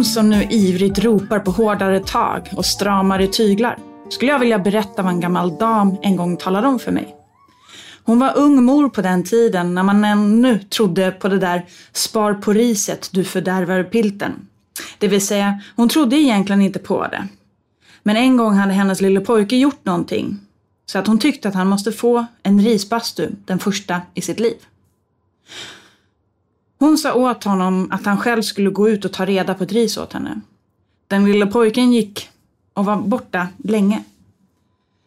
dem som nu ivrigt ropar på hårdare tag och stramare tyglar skulle jag vilja berätta vad en gammal dam en gång talade om för mig. Hon var ung mor på den tiden när man ännu trodde på det där spar på riset, du fördärvar pilten. Det vill säga, hon trodde egentligen inte på det. Men en gång hade hennes lille pojke gjort någonting så att hon tyckte att han måste få en risbastu, den första i sitt liv. Hon sa åt honom att han själv skulle gå ut och ta reda på ett ris åt henne. Den lille pojken gick och var borta länge.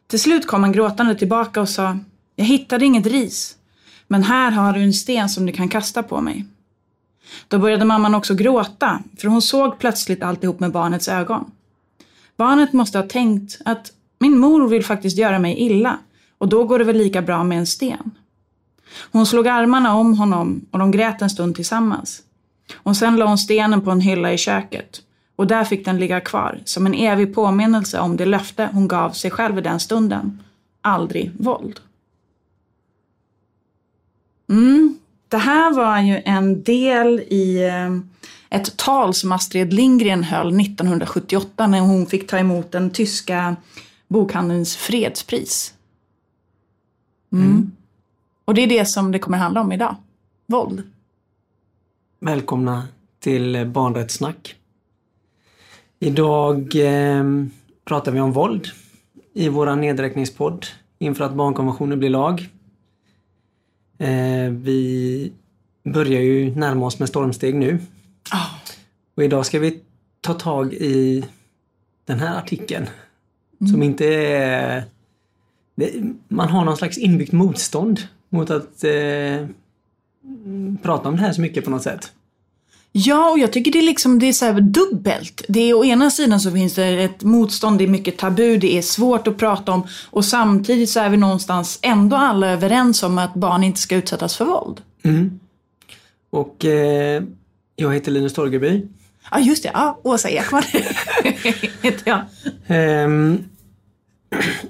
Till slut kom han gråtande tillbaka och sa Jag hittade inget ris, men här har du en sten som du kan kasta på mig. Då började mamman också gråta, för hon såg plötsligt alltihop med barnets ögon. Barnet måste ha tänkt att min mor vill faktiskt göra mig illa och då går det väl lika bra med en sten. Hon slog armarna om honom och de grät en stund tillsammans. Och sen la hon stenen på en hylla i köket och där fick den ligga kvar som en evig påminnelse om det löfte hon gav sig själv i den stunden. Aldrig våld. Mm. Det här var ju en del i eh, ett tal som Astrid Lindgren höll 1978 när hon fick ta emot den tyska bokhandelns fredspris. Mm. Mm. Och det är det som det kommer handla om idag. Våld. Välkomna till Barnrättssnack. Idag eh, pratar vi om våld i vår nedräkningspodd inför att barnkonventionen blir lag. Eh, vi börjar ju närma oss med stormsteg nu. Oh. Och idag ska vi ta tag i den här artikeln. Mm. Som inte är... Man har någon slags inbyggt motstånd mot att eh, prata om det här så mycket på något sätt. Ja, och jag tycker det är liksom det är så dubbelt. Det är å ena sidan så finns det ett motstånd, det är mycket tabu, det är svårt att prata om och samtidigt så är vi någonstans ändå alla överens om att barn inte ska utsättas för våld. Mm. Och eh, jag heter Linus Torgeby. Ja, just det. Ja, Åsa Ekman heter jag. Um,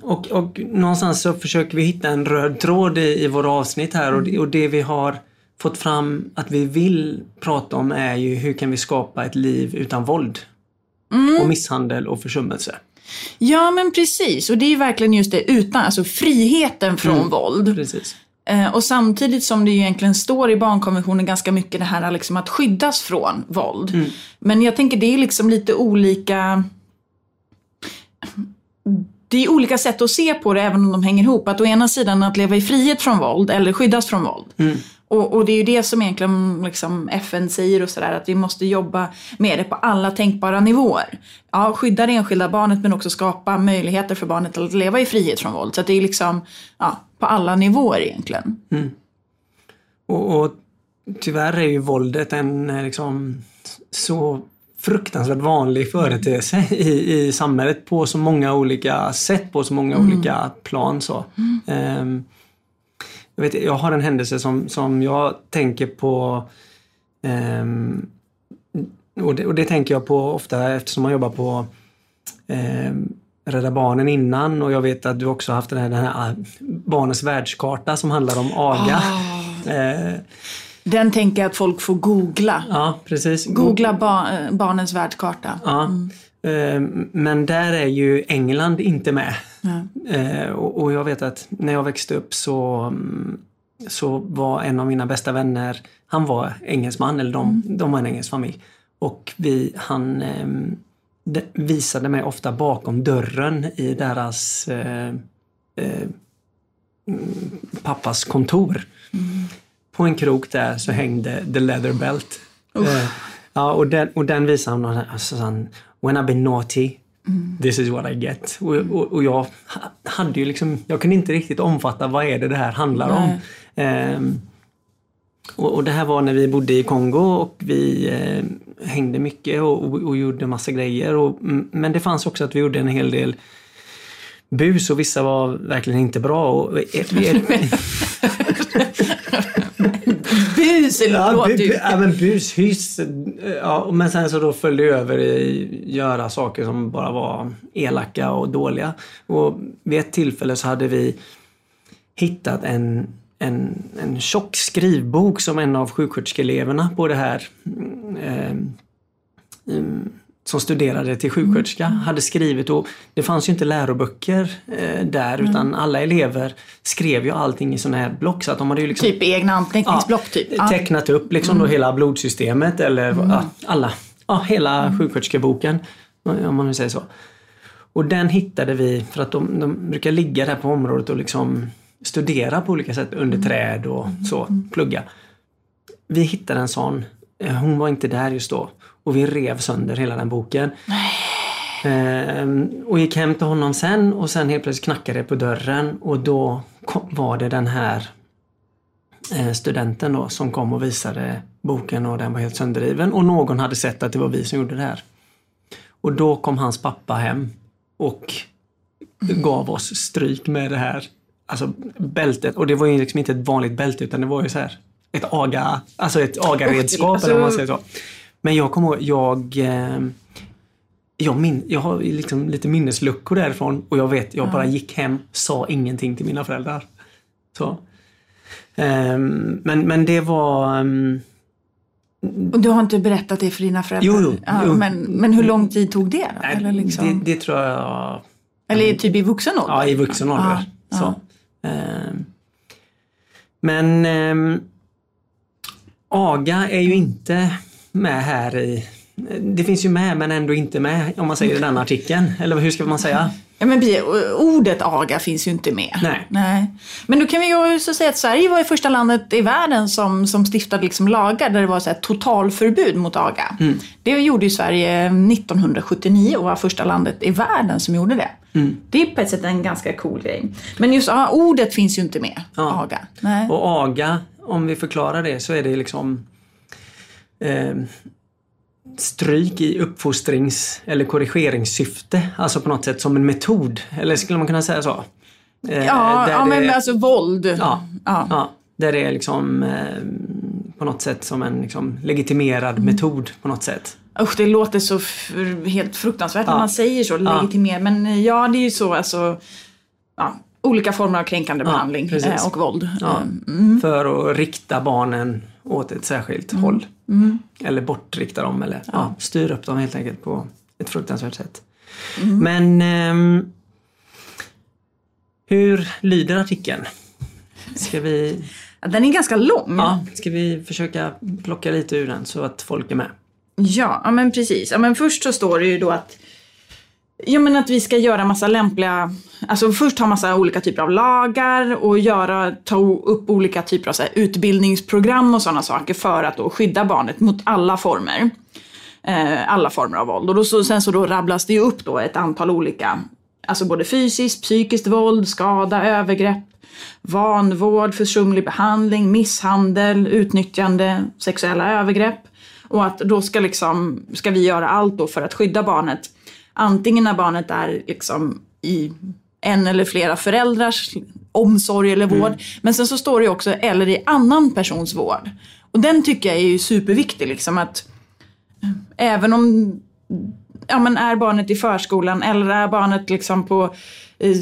och, och någonstans så försöker vi hitta en röd tråd i, i våra avsnitt här och det, och det vi har fått fram att vi vill prata om är ju hur kan vi skapa ett liv utan våld? Mm. Och misshandel och försummelse. Ja men precis och det är verkligen just det utan, alltså friheten från mm. våld. Precis. Eh, och samtidigt som det ju egentligen står i barnkonventionen ganska mycket det här liksom att skyddas från våld. Mm. Men jag tänker det är liksom lite olika det är olika sätt att se på det även om de hänger ihop. Att å ena sidan att leva i frihet från våld eller skyddas från våld. Mm. Och, och, det är ju det som egentligen liksom FN säger och sådär att vi måste jobba med det på alla tänkbara nivåer. Ja, skydda det enskilda barnet men också skapa möjligheter för barnet att leva i frihet från våld. Så det är liksom ja, på alla nivåer egentligen. Mm. Och, och tyvärr är ju våldet en liksom så fruktansvärt vanlig företeelse i, i samhället på så många olika sätt, på så många mm. olika plan. Så. Mm. Um, jag, vet, jag har en händelse som, som jag tänker på um, och, det, och det tänker jag på ofta eftersom man jobbar på um, Rädda Barnen innan och jag vet att du också haft den här, den här Barnens världskarta som handlar om aga. Oh. Uh, den tänker jag att folk får googla. Ja, precis. Googla ba barnens världskarta. Ja. Mm. Eh, men där är ju England inte med. Ja. Och jag vet att när jag växte upp så, mm, så var en av mina bästa vänner, han var engelsman, eller de, mm. de var en engelsk familj. Och vi, han ehm, visade mig ofta bakom dörren i deras eh, eh, mm, pappas kontor. Mm på en krok där så hängde The Leather Belt. Uh, ja, och den, och den visade han, alltså, han When I've been naughty, mm. this is what I get. Och, och, och, jag hade ju liksom, jag kunde inte riktigt omfatta vad är det det här handlar om. Um, och, och, det här var när vi bodde i Kongo och vi eh, hängde mycket och, och, och, gjorde massa grejer. Och, men det fanns också att vi gjorde en hel del bus och vissa var verkligen inte bra. Och, bus ja, ju... Ja, men bus, hyss. Ja, men sen så då följde jag över i göra saker som bara var elaka och dåliga. Och vid ett tillfälle så hade vi hittat en, en, en tjock skrivbok som en av sjuksköterskeeleverna på det här eh, um, som studerade till sjuksköterska mm. hade skrivit och det fanns ju inte läroböcker eh, där mm. utan alla elever skrev ju allting i sådana här block. Så att de hade ju liksom, typ egna anteckningsblock? Ja, typ. Tecknat upp liksom mm. då hela blodsystemet eller mm. ja, alla, ja, hela mm. sjuksköterskeboken om man nu säger så. Och den hittade vi för att de, de brukar ligga där på området och liksom studera på olika sätt under mm. träd och så, plugga. Vi hittade en sån. Eh, hon var inte där just då. Och vi rev sönder hela den boken. Ehm, och gick hem till honom sen och sen helt plötsligt knackade det på dörren och då kom, var det den här eh, studenten då som kom och visade boken och den var helt sönderriven och någon hade sett att det var vi som gjorde det här. Och då kom hans pappa hem och gav oss stryk med det här alltså bältet. Och det var ju liksom inte ett vanligt bälte utan det var ju så här ett aga, alltså ett agaredskap alltså, eller man säger så. Men jag kommer ihåg, jag eh, jag, min, jag har liksom lite minnesluckor därifrån och jag vet, jag bara gick hem, sa ingenting till mina föräldrar. Så. Um, men, men det var... Och du har inte berättat det för dina föräldrar? Jo, jo, ja, jo. Men, men hur lång tid tog det? Nej, Eller liksom? det, det, tror jag... Eller typ i vuxen ålder? Ja, i vuxen ålder. Ja, så. Ja. Men aga är ju inte med här i det finns ju med men ändå inte med om man säger i den artikeln. Eller hur ska man säga? Ja, men ordet aga finns ju inte med. Nej. Nej. Men då kan vi ju så säga att Sverige var det första landet i världen som, som stiftade liksom lagar där det var så här totalförbud mot aga. Mm. Det gjorde ju Sverige 1979 och var första landet i världen som gjorde det. Mm. Det är på ett sätt en ganska cool grej. Men just ordet finns ju inte med, ja. aga. Nej. Och aga, om vi förklarar det så är det liksom eh, stryk i uppfostrings eller korrigeringssyfte. Alltså på något sätt som en metod. Eller skulle man kunna säga så? Eh, ja, ja men alltså våld. Ja, ja. ja där det är liksom eh, på något sätt som en liksom, legitimerad mm. metod på något sätt. Usch, det låter så helt fruktansvärt ja. när man säger så, legitimerad. Men eh, ja, det är ju så alltså. Ja, olika former av kränkande behandling eh, och våld. Mm. För att rikta barnen åt ett särskilt mm. håll. Mm. Eller bortrikta dem eller ja. ja, styra upp dem helt enkelt på ett fruktansvärt sätt. Mm. Men eh, hur lyder artikeln? Ska vi... Den är ganska lång. Ja, ska vi försöka plocka lite ur den så att folk är med? Ja, ja men precis. Ja, men först så står det ju då att Ja men att vi ska göra massa lämpliga, alltså först ha massa olika typer av lagar och göra, ta upp olika typer av så här, utbildningsprogram och sådana saker för att då skydda barnet mot alla former. Eh, alla former av våld. Och då, så, sen så då rabblas det ju upp då ett antal olika, alltså både fysiskt, psykiskt våld, skada, övergrepp, vanvård, försumlig behandling, misshandel, utnyttjande, sexuella övergrepp. Och att då ska, liksom, ska vi göra allt då för att skydda barnet Antingen när barnet är liksom i en eller flera föräldrars omsorg eller vård. Mm. Men sen så står det också eller i annan persons vård. Och den tycker jag är ju superviktig liksom att eh, även om ja, men är barnet i förskolan eller är barnet liksom på eh,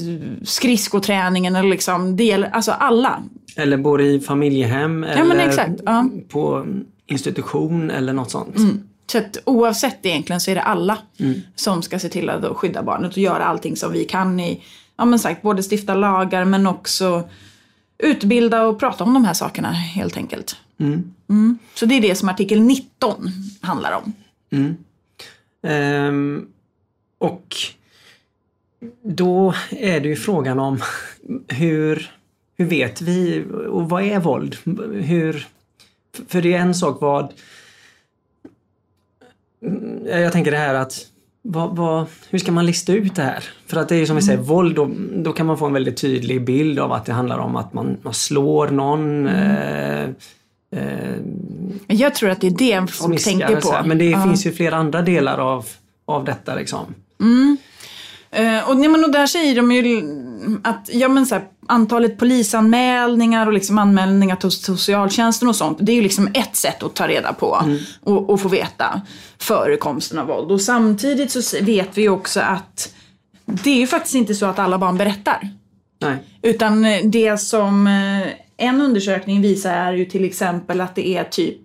skridskoträningen eller liksom, gäller alltså alla. Eller bor i familjehem eller exakt, ja. på institution eller något sånt. Mm. Så att oavsett egentligen så är det alla mm. som ska se till att skydda barnet och göra allting som vi kan i, ja men sagt, både stifta lagar men också utbilda och prata om de här sakerna helt enkelt. Mm. Mm. Så det är det som artikel 19 handlar om. Um, och då är det ju frågan om hur, hur vet vi och vad är våld? Hur, för det är en sak vad jag tänker det här att vad, vad, hur ska man lista ut det här? För att det är ju som vi säger, mm. våld, då, då kan man få en väldigt tydlig bild av att det handlar om att man, man slår någon. Mm. Eh, eh, jag tror att det är det folk tänker på. Men det ja. finns ju flera andra delar av, av detta liksom. Mm. Eh, och, ja, men, och där säger de ju att ja, men, så här, antalet polisanmälningar och liksom anmälningar till socialtjänsten och sånt, det är ju liksom ett sätt att ta reda på mm. och, och, få veta förekomsten av våld. Och samtidigt så vet vi också att det är ju faktiskt inte så att alla barn berättar. Nej. Utan eh, det som eh, en undersökning visar är ju till exempel att det är typ,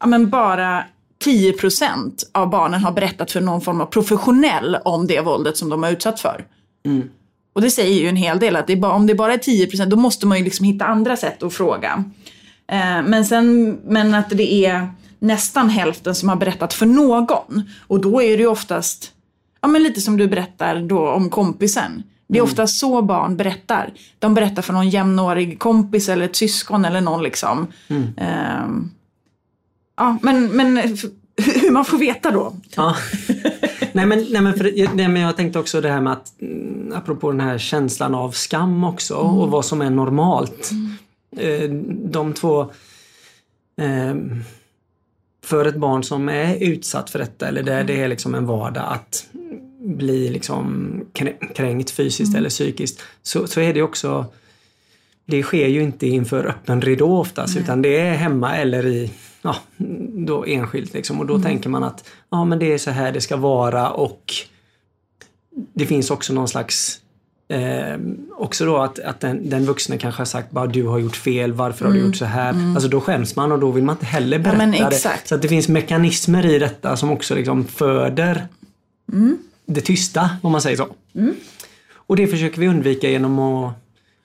ja men bara 10% av barnen har berättat för någon form av professionell om det våldet som de har utsatt för. Mm. Och det säger ju en hel del att det bara, om det bara är 10% då måste man ju liksom hitta andra sätt att fråga. Eh, men, sen, men att det är nästan hälften som har berättat för någon. Och då är det ju oftast, ja men lite som du berättar då om kompisen. Det är ofta så barn berättar. De berättar för någon jämnårig kompis eller ett syskon eller någon liksom. Mm. Eh, ja, men, men hur man får veta då. Ja. nej, men, nej, men, för, nej, men jag tänkte också det här med att, mm, apropå den här känslan av skam också Mm. och vad som är normalt. Eh, De två eh, för ett barn som är utsatt för detta eller där det är liksom en vardag att bli liksom krä- kränkt fysiskt eller psykiskt så, så är det också det sker ju inte inför öppen ridå oftast utan det är hemma eller i ja, då enskilt liksom. Och då tänker man att ja men det är så här det ska vara och det finns också någon slags Eh, också då att, att den, den vuxna kanske har sagt bara du har gjort fel, varför har du gjort så här? Alltså då skäms man och då vill man inte heller berätta men det. Så att det finns mekanismer i detta som också liksom föder det tysta, om man säger så. Och det försöker vi undvika genom att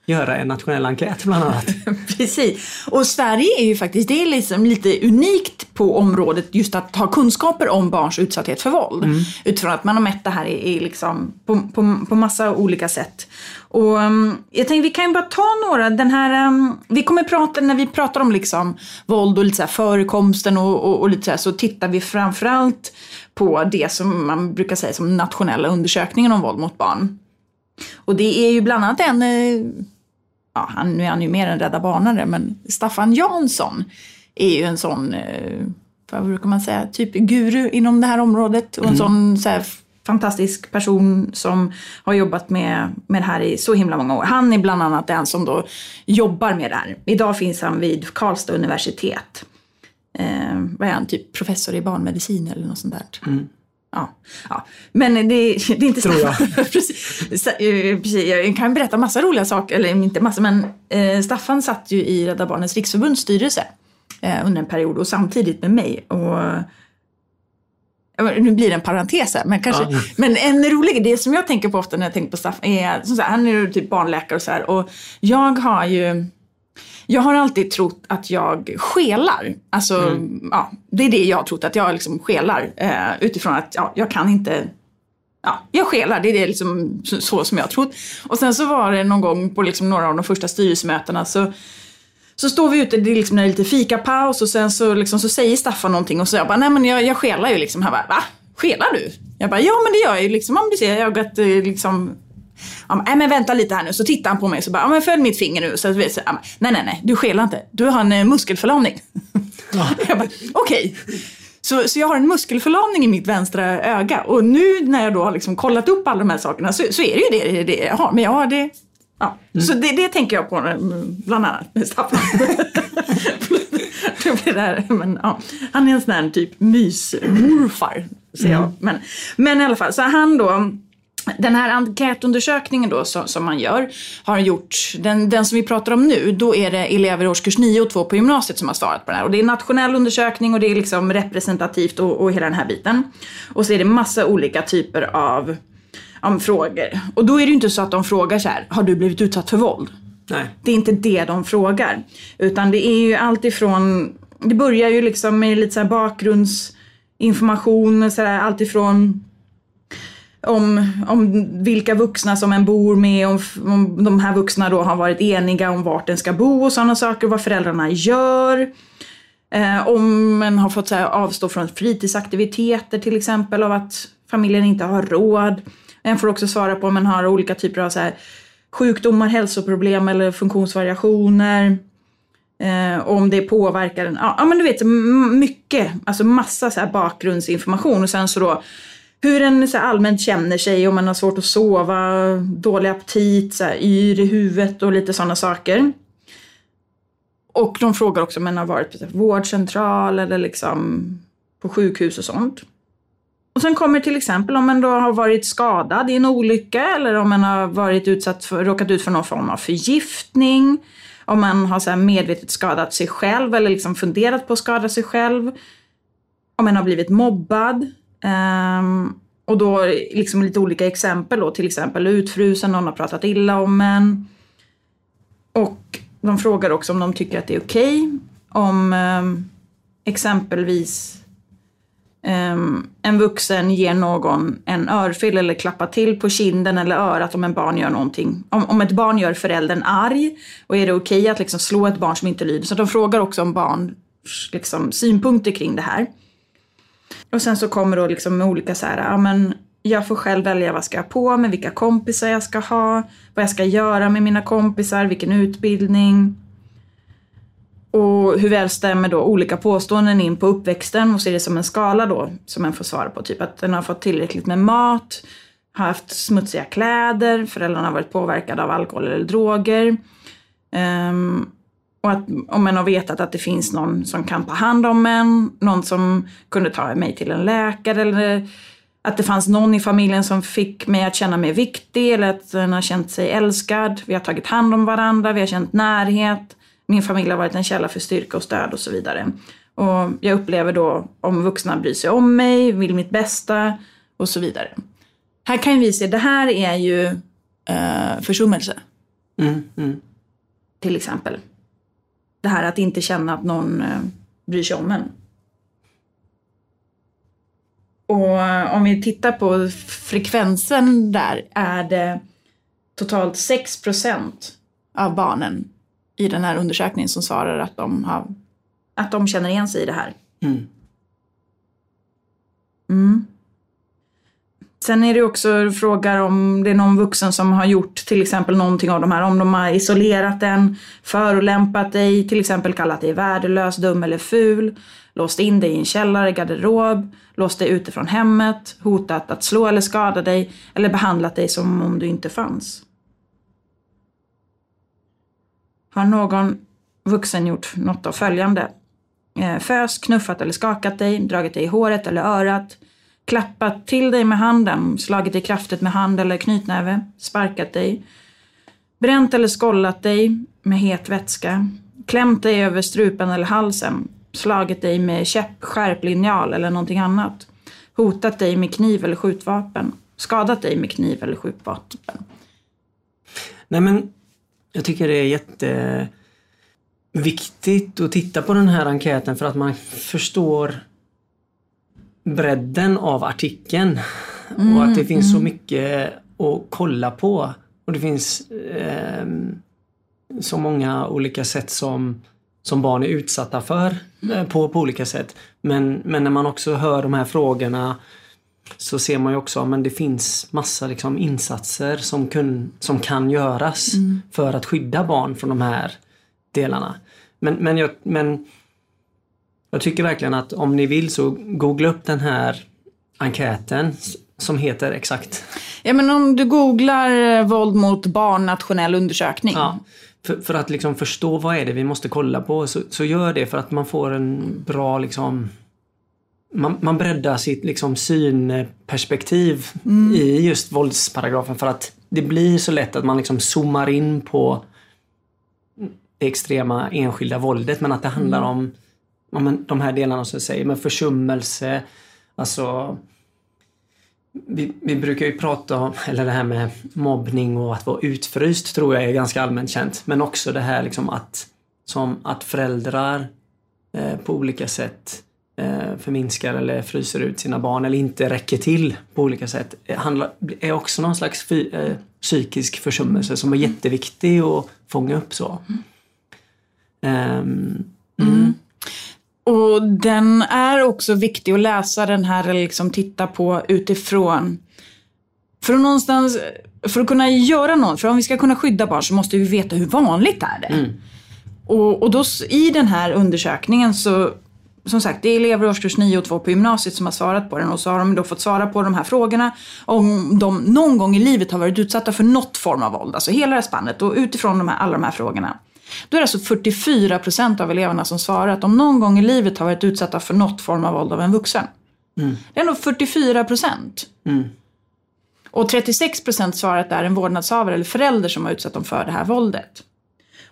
göra en nationell enkät bland annat. Precis. Och Sverige är ju faktiskt det är liksom lite unikt på området just att ha kunskaper om barns utsatthet för våld. Utifrån att man har mätt det här i, i liksom på, på, på massa olika sätt. Och um, jag tänkte vi kan ju bara ta några, den här, um, vi kommer prata, när vi pratar om liksom våld och lite så här förekomsten och, och, och lite så här så tittar vi framförallt på det som man brukar säga som nationella undersökningen om våld mot barn. Och det är ju bland annat en eh, ja, han, nu är han ju mer en Rädda Barnare, men Staffan Jansson är ju en sån, eh, vad brukar man säga, typ guru inom det här området. Och en sån så här, fantastisk person som har jobbat med, med det här i så himla många år. Han är bland annat den som då jobbar med det här. Idag finns han vid Karlstad universitet. Eh, vad är han, typ professor i barnmedicin eller något sånt där. Ja, ja. Men det, det är inte Tror jag. precis. Så, eh. Jag kan berätta massa roliga saker, eller inte massa, men eh, Staffan satt ju i Rädda Barnens riksförbunds styrelse eh, under en period och samtidigt med mig. Och, nu blir det en parentes här, men kanske. Ja. Men en rolig det som jag tänker på ofta när jag tänker på Staffan är, som så här, han är ju typ barnläkare och så här. Och jag har ju, jag har alltid trott att jag skelar. Alltså, ja, det är det jag har trott, att jag liksom skelar. Eh, utifrån att ja, jag kan inte Ja, jag skelar, det är det liksom så, som jag har trott. Och sen så var det någon gång på liksom några av de första styrelsemötena så så står vi ute, det är liksom lite fikapaus och sen så, liksom, så säger Staffan någonting och så jag bara, nej men jag, jag skelar ju liksom. Han bara, va? Skelar du? Jag bara, ja men det gör jag ju liksom. Om du ser, jag har gått eh, liksom Ja, men, men vänta lite här nu, så tittar han på mig och så bara, ja men följ mitt finger nu. Så, så, så, ja, nej nej nej, du skelar inte. Du har en eh, muskelförlamning. jag bara, okej. Så, så jag har en muskelförlamning i mitt vänstra öga och nu när jag då har liksom kollat upp alla de här sakerna så, så är det ju det, det jag har. Men jag har det, ja. Så det, det tänker jag på mm, bland annat med Staffan. det blir det här, men, ja. Han är en sån här typ mysmorfar, säger jag. Men, men i alla fall, så han då den här enkätundersökningen då som, som man gör har gjort, den, den som vi pratar om nu, då är det elever i årskurs 9 och 2 på gymnasiet som har svarat på den här. Och det är en nationell undersökning och det är liksom representativt och, och hela den här biten. Och så är det massa olika typer av om frågor. Och då är det ju inte så att de frågar så här, har du blivit utsatt för våld? Nej. Det är inte det de frågar. Utan det är ju allt ifrån, det börjar ju liksom med lite så här bakgrundsinformation, så här, allt ifrån om, om vilka vuxna som en bor med, om, om de här vuxna då har varit eniga om vart den ska bo och sådana saker, vad föräldrarna gör. Eh, om en har fått så här, avstå från fritidsaktiviteter till exempel av att familjen inte har råd. En får också svara på om en har olika typer av så här, sjukdomar, hälsoproblem eller funktionsvariationer. Eh, om det påverkar en. Ja, men du vet, mycket, alltså massa så här bakgrundsinformation och sen så då hur en så här allmänt känner sig, om man har svårt att sova, dålig aptit, så här, yr i huvudet och lite sådana saker. Och de frågar också om man har varit på vårdcentral eller liksom på sjukhus och sånt. Och sen kommer till exempel om man då har varit skadad i en olycka eller om man har varit utsatt för, råkat ut för någon form av förgiftning. Om man har så här medvetet skadat sig själv eller liksom funderat på att skada sig själv. om en har blivit mobbad. Um, och då liksom lite olika exempel då, till exempel utfrusen, någon har pratat illa om en. Och de frågar också om de tycker att det är okej okay, om um, exempelvis um, en vuxen ger någon en örfil eller klappar till på kinden eller örat om en barn gör någonting. Om, om ett barn gör föräldern arg och är det okej okay att liksom slå ett barn som inte lyder. Så de frågar också om barns liksom, synpunkter kring det här. Och sen så kommer då liksom med olika så här, ja men jag får själv välja vad ska jag på mig, vilka kompisar jag ska ha, vad jag ska göra med mina kompisar, vilken utbildning. Och hur väl stämmer då olika påståenden in på uppväxten och så är det som en skala då som en får svara på. Typ att den har fått tillräckligt med mat, har haft smutsiga kläder, föräldrarna har varit påverkade av alkohol eller droger. Um, och att om man har vetat att det finns någon som kan ta hand om en, någon som kunde ta mig till en läkare eller att det fanns någon i familjen som fick mig att känna mig viktig eller att den har känt sig älskad. Vi har tagit hand om varandra, vi har känt närhet. Min familj har varit en källa för styrka och stöd och så vidare. Och jag upplever då om vuxna bryr sig om mig, vill mitt bästa och så vidare. Här kan vi se, det här är ju eh, försummelse. Mm, mm. Till exempel. Det här att inte känna att någon eh, bryr sig om en. Och eh, om vi tittar på frekvensen där är det totalt 6% av barnen i den här undersökningen som svarar att de, har, att de känner igen sig i det här. Mm. Mm. Sen är det också frågar om det är någon vuxen som har gjort till exempel någonting av de här. Om de har isolerat en, förolämpat dig, till exempel kallat dig värdelös, dum eller ful, låst in dig i en källare, garderob, låst dig ute från hemmet, hotat att slå eller skada dig eller behandlat dig som om du inte fanns. Har någon vuxen gjort något av följande? Föst, fös, knuffat eller skakat dig, dragit dig i håret eller örat, klappat till dig med handen, slagit dig kraftigt med hand eller knytnäve, sparkat dig, bränt eller skollat dig med het vätska, klämt dig över strupen eller halsen, slagit dig med käpp, skärplinjal eller någonting annat, hotat dig med kniv eller skjutvapen, skadat dig med kniv eller skjutvapen. Nej men, jag tycker det är jätteviktigt att titta på den här enkäten för att man förstår bredden av artikeln. Mm, och att det finns mm. så mycket att kolla på. Och det finns eh, så många olika sätt som, som barn är utsatta för eh, på, på olika sätt. Men, men när man också hör de här frågorna så ser man ju också att det finns massa liksom, insatser som, kun, som kan göras mm. för att skydda barn från de här delarna. Men, men, jag, men jag tycker verkligen att om ni vill så googla upp den här enkäten som heter exakt. Ja men om du googlar eh, våld mot barn nationell undersökning. Ja, för, för, att liksom förstå vad är det vi måste kolla på så, så gör det för att man får en bra liksom man, man breddar sitt liksom synperspektiv mm. i just våldsparagrafen för att det blir så lätt att man liksom zoomar in på det extrema enskilda våldet men att det handlar mm. om ja, men de här delarna som jag säger med försummelse, alltså vi, vi, brukar ju prata om, eller det här med mobbning och att vara utfryst tror jag är ganska allmänt känt. Men också det här liksom att, som att föräldrar eh, på olika sätt eh, förminskar eller fryser ut sina barn eller inte räcker till på olika sätt. Eh, handlar, är också någon slags fy, eh, psykisk försummelse som är jätteviktig att fånga upp så. Mm. Um, mm. Och den är också viktig att läsa den här eller liksom titta på utifrån. För att någonstans, för att kunna göra något, för om vi ska kunna skydda barn så måste vi veta hur vanligt är det. Mm. Och, och då i den här undersökningen så som sagt, det är elever i årskurs 9 och 2 på gymnasiet som har svarat på den och så har de då fått svara på de här frågorna om de någon gång i livet har varit utsatta för något form av våld, alltså hela det här spannet och utifrån de här, alla de här frågorna. Då är det alltså 44 procent av eleverna som svarar att de någon gång i livet har varit utsatta för något form av våld av en vuxen. Mm. Det är ändå 44 procent. Mm. Och 36 procent svarar att det är en vårdnadshavare eller förälder som har utsatt dem för det här våldet.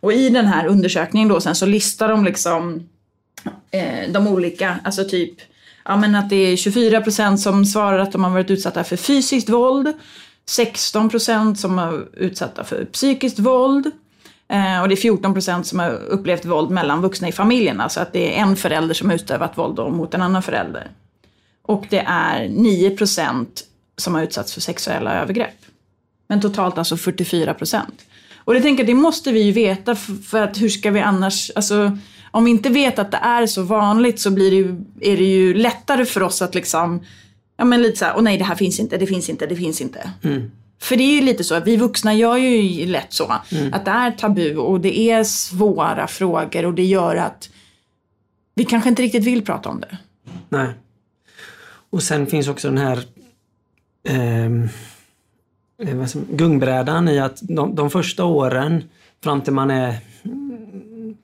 Och i den här undersökningen då sen så listar de liksom eh, de olika, alltså typ ja, men att det är 24 procent som svarar att de har varit utsatta för fysiskt våld. 16 procent som har utsatta för psykiskt våld. Eh, och det är 14 procent som har upplevt våld mellan vuxna i familjen. Alltså att det är en förälder som har utövat våld mot en annan förälder. Och det är 9 procent som har utsatts för sexuella övergrepp. Men totalt alltså 44 procent. Och det tänker jag, det måste vi ju veta för att hur ska vi annars, alltså om vi inte vet att det är så vanligt så blir det ju, är det ju lättare för oss att liksom, ja men lite såhär, åh nej det här finns inte, det finns inte, det finns inte. Mm. För det är ju lite så, vi vuxna gör ju lätt så. Mm. Att det är tabu och det är svåra frågor och det gör att vi kanske inte riktigt vill prata om det. Nej. Och sen finns också den här ehm, eh, gungbrädan i att de, de första åren fram till man är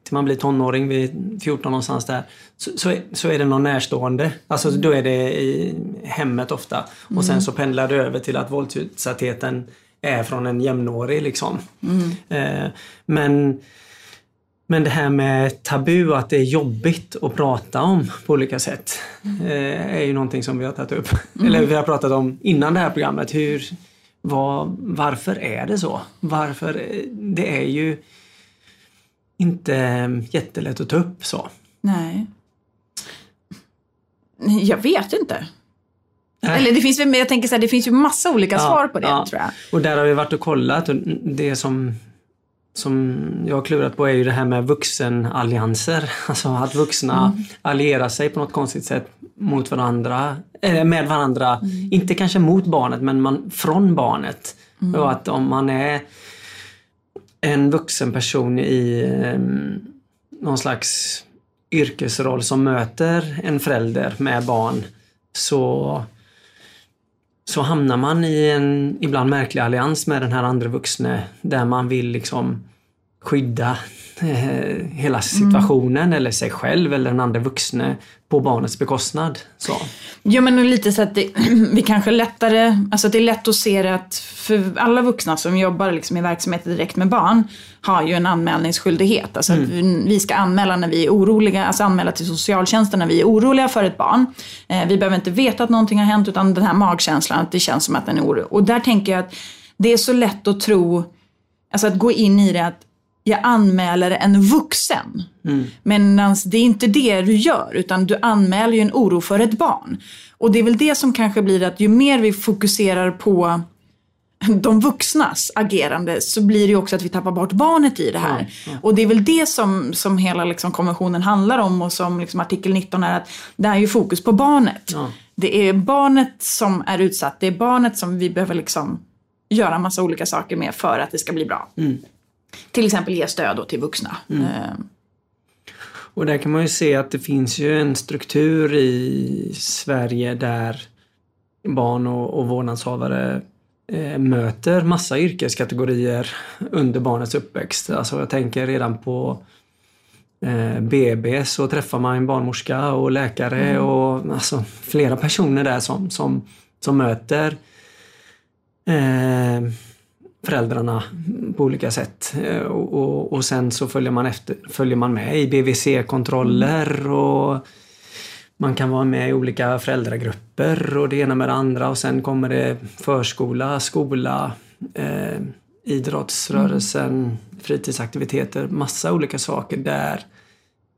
till man blir tonåring vid 14 någonstans där, så, så, är, så är det någon närstående. Alltså då är det i hemmet ofta. Och mm. sen så pendlar det över till att våldsutsattheten är från en jämnårig liksom. Mm. Eh, men men det här med tabu, att det är jobbigt att prata om på olika sätt, eh, är ju någonting som vi har tagit upp. Mm. Eller vi har pratat om innan det här programmet. Hur, vad, varför är det så? Varför? Det är ju inte jättelätt att ta upp så. Nej. Jag vet inte. Nej. Eller det finns, jag tänker så här, det finns ju massa olika ja, svar på det ja. tror jag. Och där har vi varit och kollat och det som, som jag har klurat på är ju det här med vuxenallianser. Alltså att vuxna mm. allierar sig på något konstigt sätt mot varandra, äh, med varandra. Mm. Inte kanske mot barnet men man, från barnet. Mm. Och att om man är en vuxen person i eh, någon slags yrkesroll som möter en förälder med barn så, så hamnar man i en ibland märklig allians med den här andra vuxne där man vill liksom skydda hela situationen mm. eller sig själv eller den andra vuxne på barnets bekostnad. Så. Ja men lite så att det, vi kanske lättare, alltså det är lätt att se det att för alla vuxna som jobbar liksom i verksamheter direkt med barn har ju en anmälningsskyldighet. Alltså mm. vi ska anmäla när vi är oroliga, alltså anmäla till socialtjänsten när vi är oroliga för ett barn. Eh, vi behöver inte veta att någonting har hänt utan den här magkänslan att det känns som att den är orolig. Och där tänker jag att det är så lätt att tro, alltså att gå in i det att jag anmäler en vuxen. Mm. Men det är inte det du gör, utan du anmäler ju en oro för ett barn. Och det är väl det som kanske blir att ju mer vi fokuserar på de vuxnas agerande så blir det ju också att vi tappar bort barnet i det här. Mm, mm. Och det är väl det som, som hela liksom konventionen handlar om och som liksom artikel 19 är att det är ju fokus på barnet. Mm. Det är barnet som är utsatt, det är barnet som vi behöver liksom göra massa olika saker med för att det ska bli bra. Till exempel ge stöd till vuxna. Mm. Eh. Och där kan man ju se att det finns ju en struktur i Sverige där barn och, och vårdnadshavare eh, möter massa yrkeskategorier under barnets uppväxt. Alltså jag tänker redan på eh, BB så träffar man en barnmorska och läkare mm. och alltså, flera personer där som, som, som möter eh, föräldrarna på olika sätt. Eh, och, och, och, sen så följer man, efter, följer man med i BVC-kontroller och man kan vara med i olika föräldragrupper och det ena med det andra och sen kommer det förskola, skola, eh, idrottsrörelsen, mm. fritidsaktiviteter, massa olika saker där,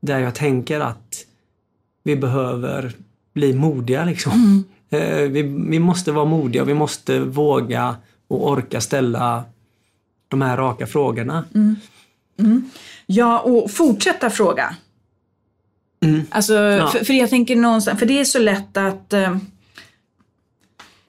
där jag tänker att vi behöver bli modiga liksom. Mm. Eh, vi, vi måste vara modiga, vi måste våga och orka ställa de här raka frågorna. Mm. Mm. Ja, och fortsätta fråga. Mm. Alltså, ja. för, för, jag tänker någonstans, för det är så lätt att eh,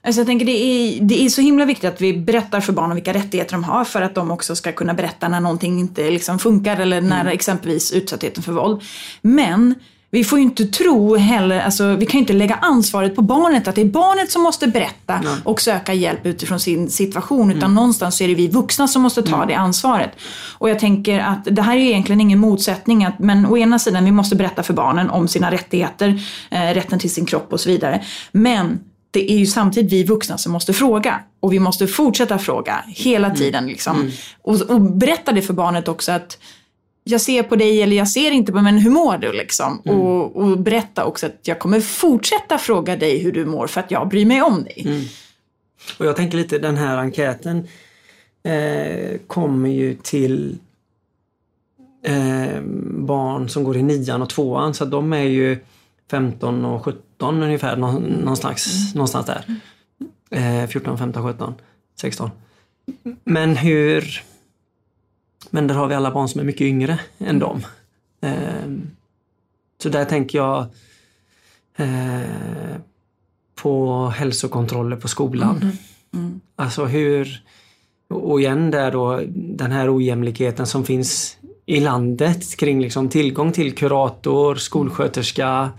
Alltså jag tänker det är, det är så himla viktigt att vi berättar för barnen vilka rättigheter de har för att de också ska kunna berätta när någonting inte liksom funkar eller när mm. exempelvis utsattheten för våld. Men vi får ju inte tro heller, alltså, vi kan ju inte lägga ansvaret på barnet, att det är barnet som måste berätta Nej. och söka hjälp utifrån sin situation. Utan mm. någonstans är det vi vuxna som måste ta mm. det ansvaret. Och jag tänker att det här är egentligen ingen motsättning, att, men å ena sidan vi måste berätta för barnen om sina rättigheter, eh, rätten till sin kropp och så vidare. Men det är ju samtidigt vi vuxna som måste fråga. Och vi måste fortsätta fråga hela mm. tiden. Liksom. Mm. Och, och berätta det för barnet också att jag ser på dig eller jag ser inte på men hur mår du liksom? Mm. Och, och, berätta också att jag kommer fortsätta fråga dig hur du mår för att jag bryr mig om dig. Mm. Och jag tänker lite den här enkäten eh, kommer ju till eh, barn som går i nian och tvåan så de är ju 15 och 17 ungefär någonstans, mm. någonstans där. Eh, 14, 15, 17, 16. Men hur men där har vi alla barn som är mycket yngre än dem. Eh, så där tänker jag eh, på hälsokontroller på skolan. Mm. Mm. Alltså hur, och igen där då den här ojämlikheten som finns i landet kring liksom tillgång till kurator, skolsköterska,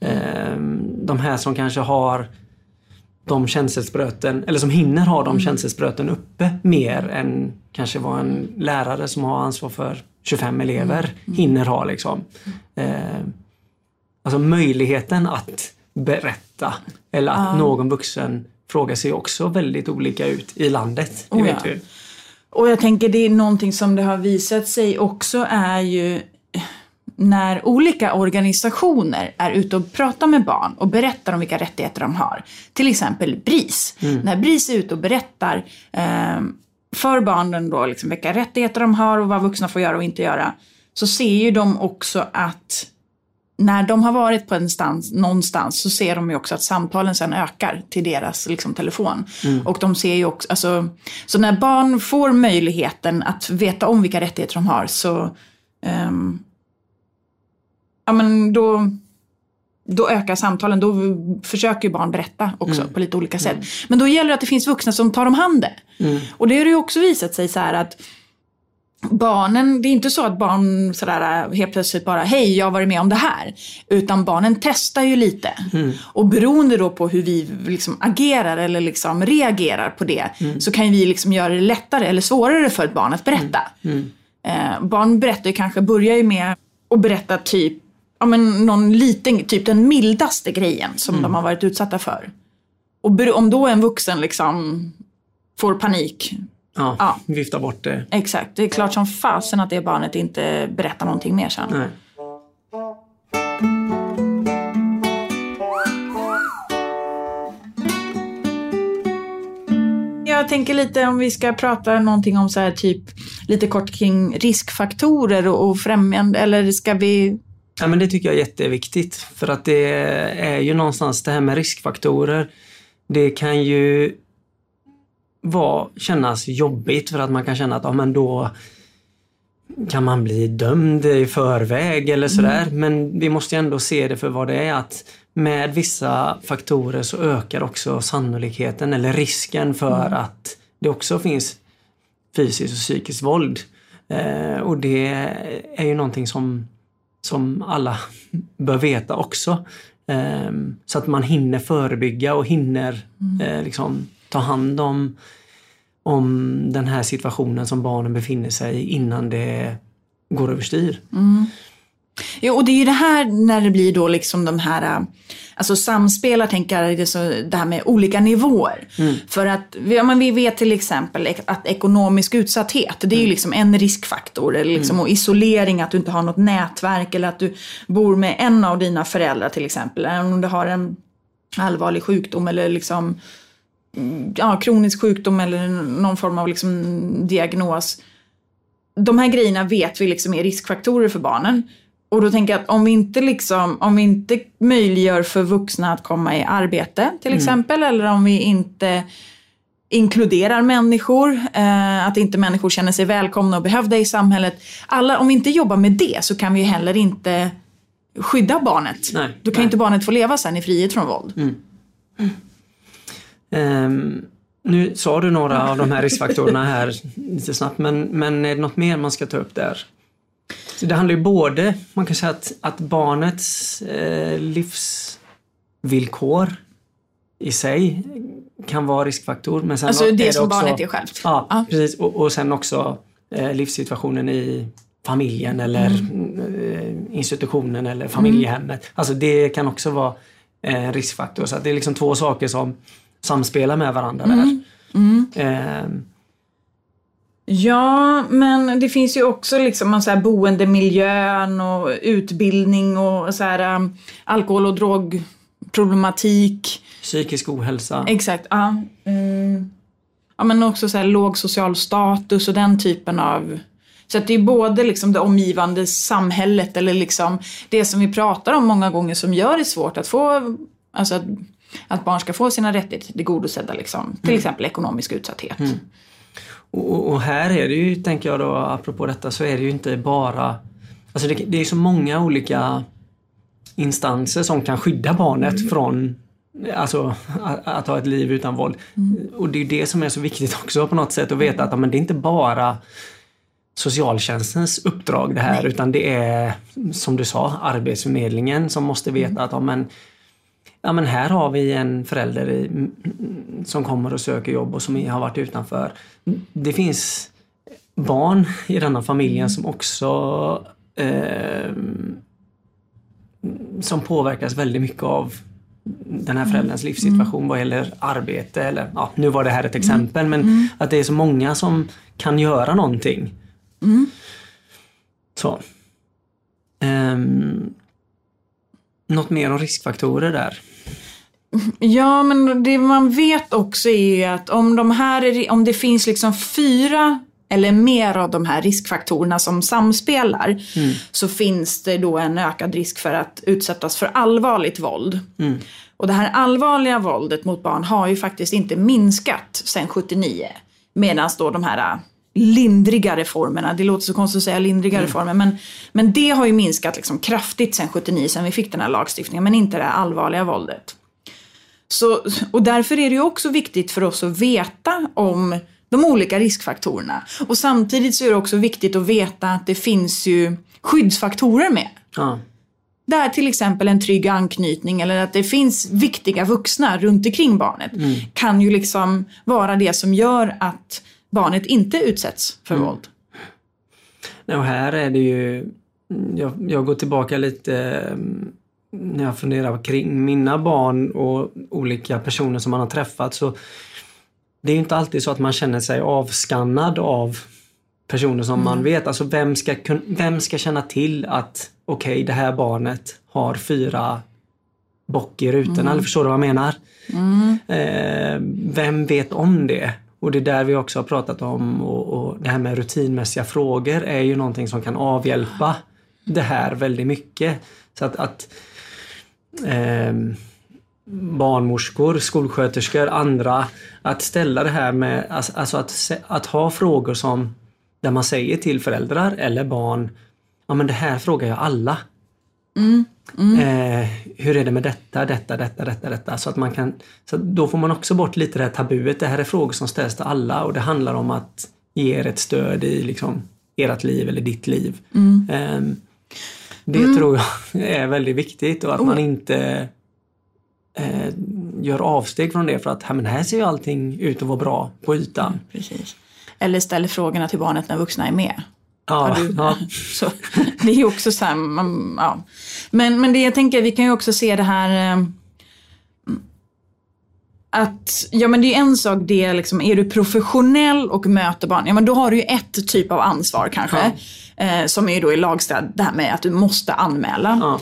eh, de här som kanske har de känselspröten, eller som hinner ha de mm. känselspröten uppe mer än kanske vad en lärare som har ansvar för 25 elever mm. mm. hinner ha. Liksom. Eh, alltså möjligheten att berätta eller att ja. någon vuxen frågar sig också väldigt olika ut i landet. Det oh, vet ja. vi. Och jag tänker det är någonting som det har visat sig också är ju när olika organisationer är ute och pratar med barn och berättar om vilka rättigheter de har. Till exempel BRIS. Mm. När BRIS är ute och berättar eh, för barnen då liksom vilka rättigheter de har och vad vuxna får göra och inte göra. Så ser ju de också att när de har varit på en stans, någonstans så ser de ju också att samtalen sen ökar till deras liksom, telefon. Mm. Och de ser ju också, alltså, så när barn får möjligheten att veta om vilka rättigheter de har så um, ja men då, då ökar samtalen. Då försöker ju barn berätta också mm. på lite olika sätt. Mm. Men då gäller det att det finns vuxna som tar om handen. Mm. Och det har ju också visat sig så här att barnen, det är inte så att barn sådär helt plötsligt bara hej jag har varit med om det här. Utan barnen testar ju lite. Mm. Och beroende då på hur vi liksom agerar eller liksom reagerar på det mm. så kan vi liksom göra det lättare eller svårare för ett barn att berätta. Mm. Eh, barn berättar ju kanske, börjar ju med att berätta typ ja, men någon liten, typ den mildaste grejen som mm. de har varit utsatta för. Och om då en vuxen liksom får panik. Ja, ja. vifta bort det. Exakt, det är klart som fasen att det barnet inte berättar någonting mer sen. Nej. Jag tänker lite om vi ska prata någonting om så här typ lite kort kring riskfaktorer och, och främjande eller ska vi Ja, men det tycker jag är jätteviktigt för att det är ju någonstans det här med riskfaktorer. Det kan ju vara, kännas jobbigt för att man kan känna att ja, men då kan man bli dömd i förväg eller sådär. Mm. Men vi måste ändå se det för vad det är att med vissa faktorer så ökar också sannolikheten eller risken för mm. att det också finns fysiskt och psykiskt våld. Eh, och det är ju någonting som som alla bör veta också. Ehm, så att man hinner förebygga och hinner mm. Eh, liksom, ta hand om, om den här situationen som barnen befinner sig i innan det går överstyr. Mm. Ja, och det är ju det här när det blir då liksom de här, äh, alltså samspelar tänker jag, det, så, det här med olika nivåer. Mm. För att, ja, men vi vet till exempel att ekonomisk utsatthet, det är ju mm. liksom en riskfaktor. Eller liksom, mm. Och isolering, att du inte har något nätverk eller att du bor med en av dina föräldrar till exempel. Eller om du har en allvarlig sjukdom eller liksom, ja, kronisk sjukdom eller någon form av liksom diagnos. De här grejerna vet vi liksom är riskfaktorer för barnen. Och då tänker jag att om vi inte, liksom, om vi inte möjliggör för vuxna att komma i arbete till mm. exempel, eller om vi inte inkluderar människor, eh, att inte människor känner sig välkomna och behövda i samhället. Alla, om vi inte jobbar med det så kan vi heller inte skydda barnet. Nej, Då kan nej. inte barnet få leva sen i frihet från våld. Mm. Mm. Um, nu sa du några av de här riskfaktorerna här lite snabbt, men, men är det något mer man ska ta upp där? Så det handlar ju både, man kan säga att, att barnets eh, livsvillkor i sig kan vara riskfaktor. Men sen alltså det, det som också, barnet är självt? Ja, ah. precis. Och, och sen också eh, livssituationen i familjen eller mm. eh, institutionen eller familjehemmet. Mm. Alltså det kan också vara en eh, riskfaktor. Så det är liksom två saker som samspelar med varandra mm. där. Mm. Ja, men det finns ju också liksom så här boendemiljön och utbildning och så här, um, alkohol och drogproblematik. Psykisk ohälsa. Exakt, ja. Mm. Ja, men också så här låg social status och den typen av så att det är både liksom det omgivande samhället eller liksom det som vi pratar om många gånger som gör det svårt att få, alltså att, att barn ska få sina rättigheter tillgodosedda. Liksom. Till mm. exempel ekonomisk utsatthet. Mm. Och, och, här är det ju, tänker jag då, apropå detta, så är det ju inte bara... Alltså det, det är så många olika instanser som kan skydda barnet mm. från Alltså att, att, ha ett liv utan våld. Mm. Och det är det som är så viktigt också på något sätt att veta att men det är inte bara socialtjänstens uppdrag det här Nej. utan det är som du sa Arbetsförmedlingen som måste veta mm. att ja, men, ja, men här har vi en förälder i, som kommer och söker jobb och som har varit utanför. Det finns barn i denna familjen mm. som också eh, som påverkas väldigt mycket av den här förälderns mm. livssituation vad gäller arbete eller ja, nu var det här ett exempel men mm. att det är så många som kan göra någonting. Mm. Så. Um, något mer om riskfaktorer där? Ja, men det man vet också är att om, de här, om det finns liksom fyra eller mer av de här riskfaktorerna som samspelar mm. så finns det då en ökad risk för att utsättas för allvarligt våld. Mm. Och det här allvarliga våldet mot barn har ju faktiskt inte minskat sedan 79. Medan då de här lindriga reformerna, det låter så konstigt att säga lindriga mm. reformer, men, men det har ju minskat liksom kraftigt sedan 79, sedan vi fick den här lagstiftningen, men inte det här allvarliga våldet. Så, och därför är det ju också viktigt för oss att veta om de olika riskfaktorerna. Och samtidigt så är det också viktigt att veta att det finns ju skyddsfaktorer med. Ja. Där till exempel en trygg anknytning eller att det finns viktiga vuxna runt omkring barnet mm. kan ju liksom vara det som gör att barnet inte utsätts för mm. våld. Och här är det ju, jag, jag går tillbaka lite mm, när jag funderar kring mina barn och olika personer som man har träffat så det är inte alltid så att man känner sig avskannad av personer som mm. man vet. Alltså vem ska, vem ska känna till att okej, okay, det här barnet har fyra bock i rutorna, mm. eller förstår du vad jag menar? Mm. Eh, vem vet om det? Och det är där vi också har pratat om och, och, det här med rutinmässiga frågor är ju någonting som kan avhjälpa det här väldigt mycket. Så att, att eh, barnmorskor, skolsköterskor, andra att ställa det här med, alltså, att, att ha frågor som där man säger till föräldrar eller barn, ja men det här frågar jag alla. Mm. Mm. Eh, hur är det med detta, detta, detta, detta, detta? Så att man kan, så då får man också bort lite det här tabuet. Det här är frågor som ställs till alla och det handlar om att ge er ett stöd i liksom, ert liv eller ditt liv. Mm. Eh, det mm. tror jag är väldigt viktigt och att oh. man inte eh, gör avsteg från det för att men här ser ju allting ut att vara bra på ytan. Mm, precis. Eller ställer frågorna till barnet när vuxna är med. Ja, du, ja. Så, det är ju också så här, man, ja. men, men det jag tänker, vi kan ju också se det här eh, att, ja men det är en sak det liksom, är du professionell och möter barn, ja men då har du ju ett typ av ansvar kanske. Ja. Eh, som är då i lagstad, det här med att du måste anmäla. Ja.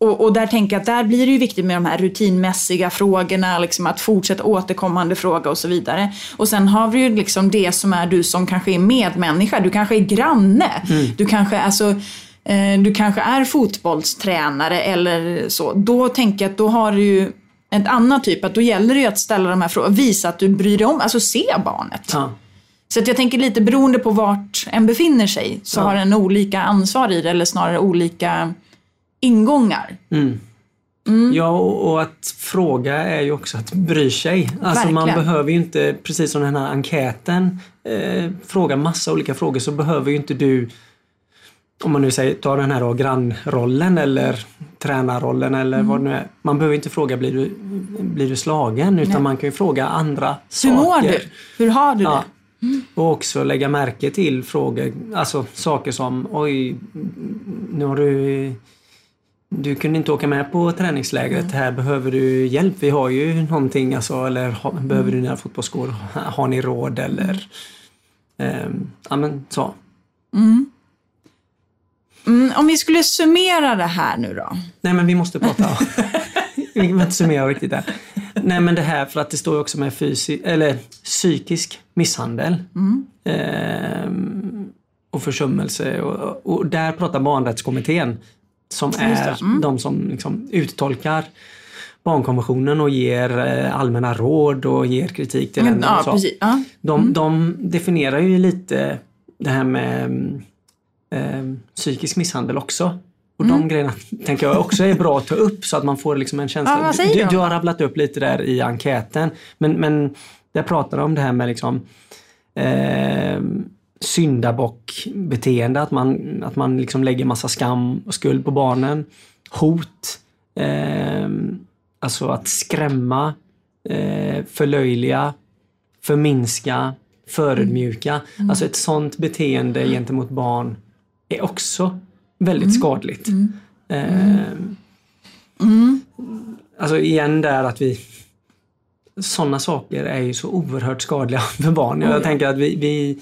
Och, och, där tänker jag att där blir det ju viktigt med de här rutinmässiga frågorna, liksom att fortsätta återkommande fråga och så vidare. Och sen har vi ju liksom det som är du som kanske är medmänniska, du kanske är granne, mm. du kanske alltså eh, du kanske är fotbollstränare eller så. Då tänker jag att då har du ju en annan typ, att då gäller det ju att ställa de här frågorna, visa att du bryr dig om, alltså se barnet. Ja. Så att jag tänker lite beroende på vart en befinner sig så ja. har en olika ansvar i det eller snarare olika ingångar. Mm. Mm. Ja, och att fråga är ju också att bry sig. Alltså man behöver ju inte, precis som den här enkäten, eh, fråga massa olika frågor så behöver ju inte du om man nu säger, ta den här då, grannrollen eller tränarrollen eller mm. vad det nu är. Man behöver inte fråga blir du, blir du slagen utan Nej. man kan ju fråga andra saker. Hur mår du? Hur har du ja. det? Mm. Och också lägga märke till frågor, alltså saker som oj, nu har du du kunde inte åka med på träningslägret. Mm. Här behöver du hjälp. Vi har ju någonting alltså, eller ha, behöver du dina fotbollsskor? Har ni råd eller? Eh, ja men så. Mm. Mm, om vi skulle summera det här nu då? Nej men vi måste prata. vi kan inte summera riktigt där. Nej men det här för att det står också med fysisk, eller psykisk misshandel. Mm. Eh, och försummelse och, och, där pratar barnrättskommittén som är mm. de som liksom uttolkar barnkonventionen och ger eh, allmänna råd och ger kritik till länder. Ja, precis. Ja. De, mm. de definierar ju lite det här med eh, psykisk misshandel också. Och mm. de grejerna tänker jag också är bra att ta upp så att man får liksom en känsla. Ja, du, du, har rabblat upp lite där i enkäten. Men, men där pratar de om det här med liksom eh, syndabockbeteende, att man, att man liksom lägger massa skam och skuld på barnen. Hot. Eh, alltså att skrämma, eh, förlöjliga, förminska, förödmjuka. Mm. Alltså ett sånt beteende gentemot barn är också väldigt mm. skadligt. Mm. Eh, mm. Alltså igen där att vi sådana saker är ju så oerhört skadliga för barn. Jag tänker att vi, vi,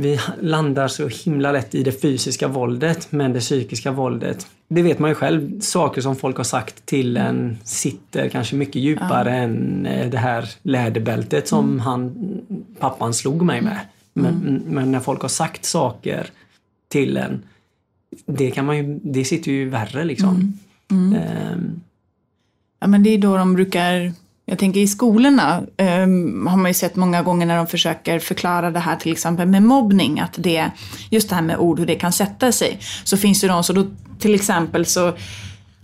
vi landar så himla lätt i det fysiska våldet men det psykiska våldet, det vet man ju själv. Saker som folk har sagt till en sitter kanske mycket djupare ja. än eh, det här läderbältet som mm. han, pappan slog mig med. Men, mm. men, när folk har sagt saker till en, det, kan man ju, det sitter ju värre liksom. Mm. Um, ja men det är då de brukar jag tänker i skolorna um, har man ju sett många gånger när de försöker förklara det här till exempel med mobbning, att det, just det här med ord, hur det kan sätta sig. Så finns det de som då till exempel så,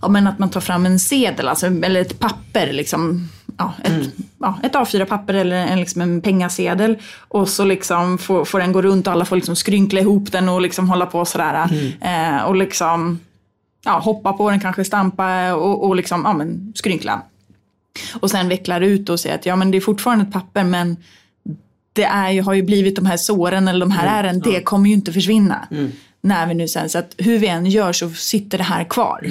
ja men att man tar fram en sedel, alltså, eller ett papper liksom, ja, ett, mm. ja, ett A4-papper eller en, liksom en pengasedel. Och så liksom får, får den gå runt och alla får liksom skrynkla ihop den och liksom hålla på sådär. Mm. Eh, och liksom ja, hoppa på den, kanske stampa och, och liksom, ja, men, skrynkla. Och sen vecklar ut och säger att ja men det är fortfarande ett papper men det är ju, har ju blivit de här såren eller de här mm, ären, ja. det kommer ju inte försvinna. Mm. När vi nu sen, så att hur vi än gör så sitter det här kvar.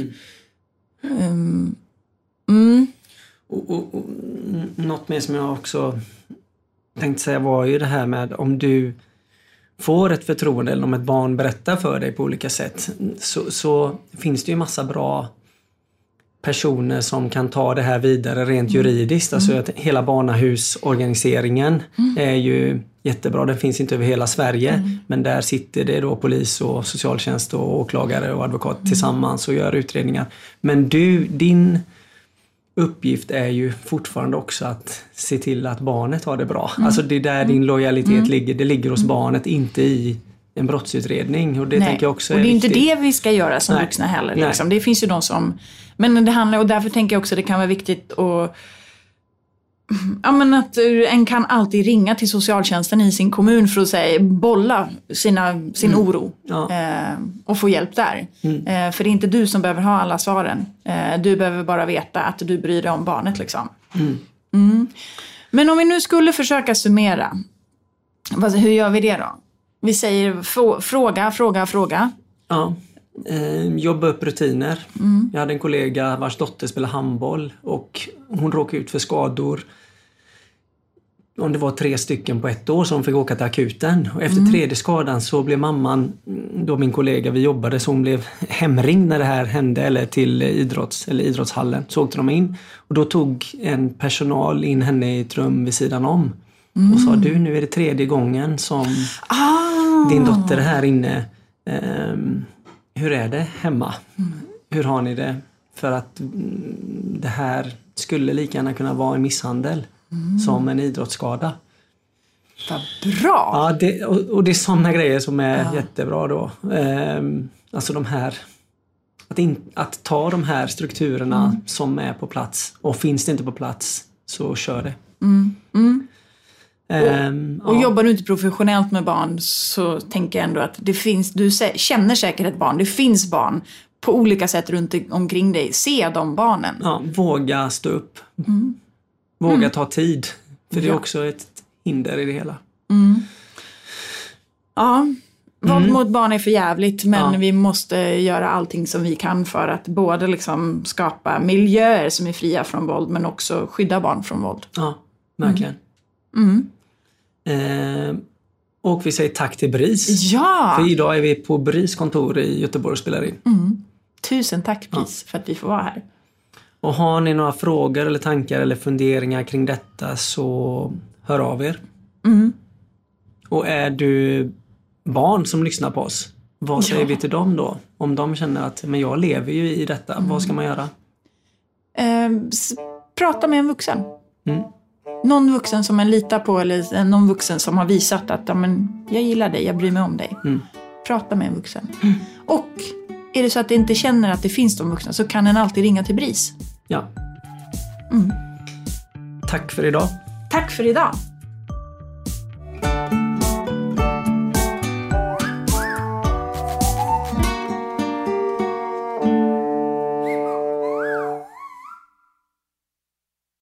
Mm. Um, och, och, och, något mer som jag också tänkte säga var ju det här med om du får ett förtroende eller om ett barn berättar för dig på olika sätt så, så finns det ju massa bra personer som kan ta det här vidare rent mm. juridiskt. Alltså mm. att hela barnahusorganiseringen mm. är ju jättebra. Den finns inte över hela Sverige mm. men där sitter det då polis och socialtjänst och åklagare och advokat mm. tillsammans och gör utredningar. Men du, din uppgift är ju fortfarande också att se till att barnet har det bra. Mm. Alltså det är där din lojalitet ligger. Det ligger hos barnet, inte i en brottsutredning. Och det Nej. tänker jag också är Och det är viktigt. inte det vi ska göra som Nej. vuxna heller. Liksom. Det finns ju de som... Men det handlar, och därför tänker jag också att det kan vara viktigt att Ja, men att en kan alltid ringa till socialtjänsten i sin kommun för att säga, bolla sina, sin mm. oro ja. eh, och få hjälp där. Mm. Eh, för det är inte du som behöver ha alla svaren. Eh, du behöver bara veta att du bryr dig om barnet. Liksom. Mm. mm. Men om vi nu skulle försöka summera, hur gör vi det då? Vi säger fråga, fråga, fråga. Ja. Eh, jobba upp rutiner. Mm. Jag hade en kollega vars dotter spelar handboll och hon råkade ut för skador. Om det var tre stycken på ett år som fick åka till akuten. Och efter mm. tredje skadan så blev mamman, då min kollega, vi jobbade, så hon blev hemringd när det här hände eller till idrotts, eller idrottshallen. Så åkte de in och då tog en personal in henne i ett rum vid sidan om. Mm. Och sa du, nu är det tredje gången som ah. Din dotter är här inne. Um, hur är det hemma? Mm. Hur har ni det? För att mm, det här skulle lika gärna kunna vara en misshandel mm. som en idrottsskada. Vad bra! Ja, det, och, och, det är sådana grejer som är ja. jättebra då. Um, alltså de här att, in, att ta de här strukturerna mm. som är på plats och finns det inte på plats så kör det. Mm. Mm. Um, och, och ja. jobbar du inte professionellt med barn så tänker jag ändå att det finns, du känner säkert ett barn, det finns barn på olika sätt runt omkring dig. Se de barnen. Ja, våga stå upp. Mm. Våga mm. ta tid. För det är också ett hinder i det hela. Mm. Ja, våld mm. mot barn är för jävligt men ja. vi måste göra allting som vi kan för att både liksom skapa miljöer som är fria från våld men också skydda barn från våld. Ja, verkligen. Mm. Eh, Och vi säger tack till BRIS. Ja! För idag är vi på BRIS kontor i Göteborg och spelar in. Mm. Tusen tack BRIS för att vi får vara här. Och har ni några frågor eller tankar eller funderingar kring detta så hör av er. Mm. Och är du barn som lyssnar på oss, vad säger Ja. vi till dem då? Om de känner att men jag lever ju i detta, vad ska man göra? Eh, prata med en vuxen. Mm någon vuxen som man litar på eller någon vuxen som har visat att jag gillar dig, jag bryr mig om dig. Mm. Prata med en vuxen. Mm. Och är det så att du inte känner att det finns de vuxna så kan en alltid ringa till BRIS. Ja. Mm. Tack för idag. Tack för idag.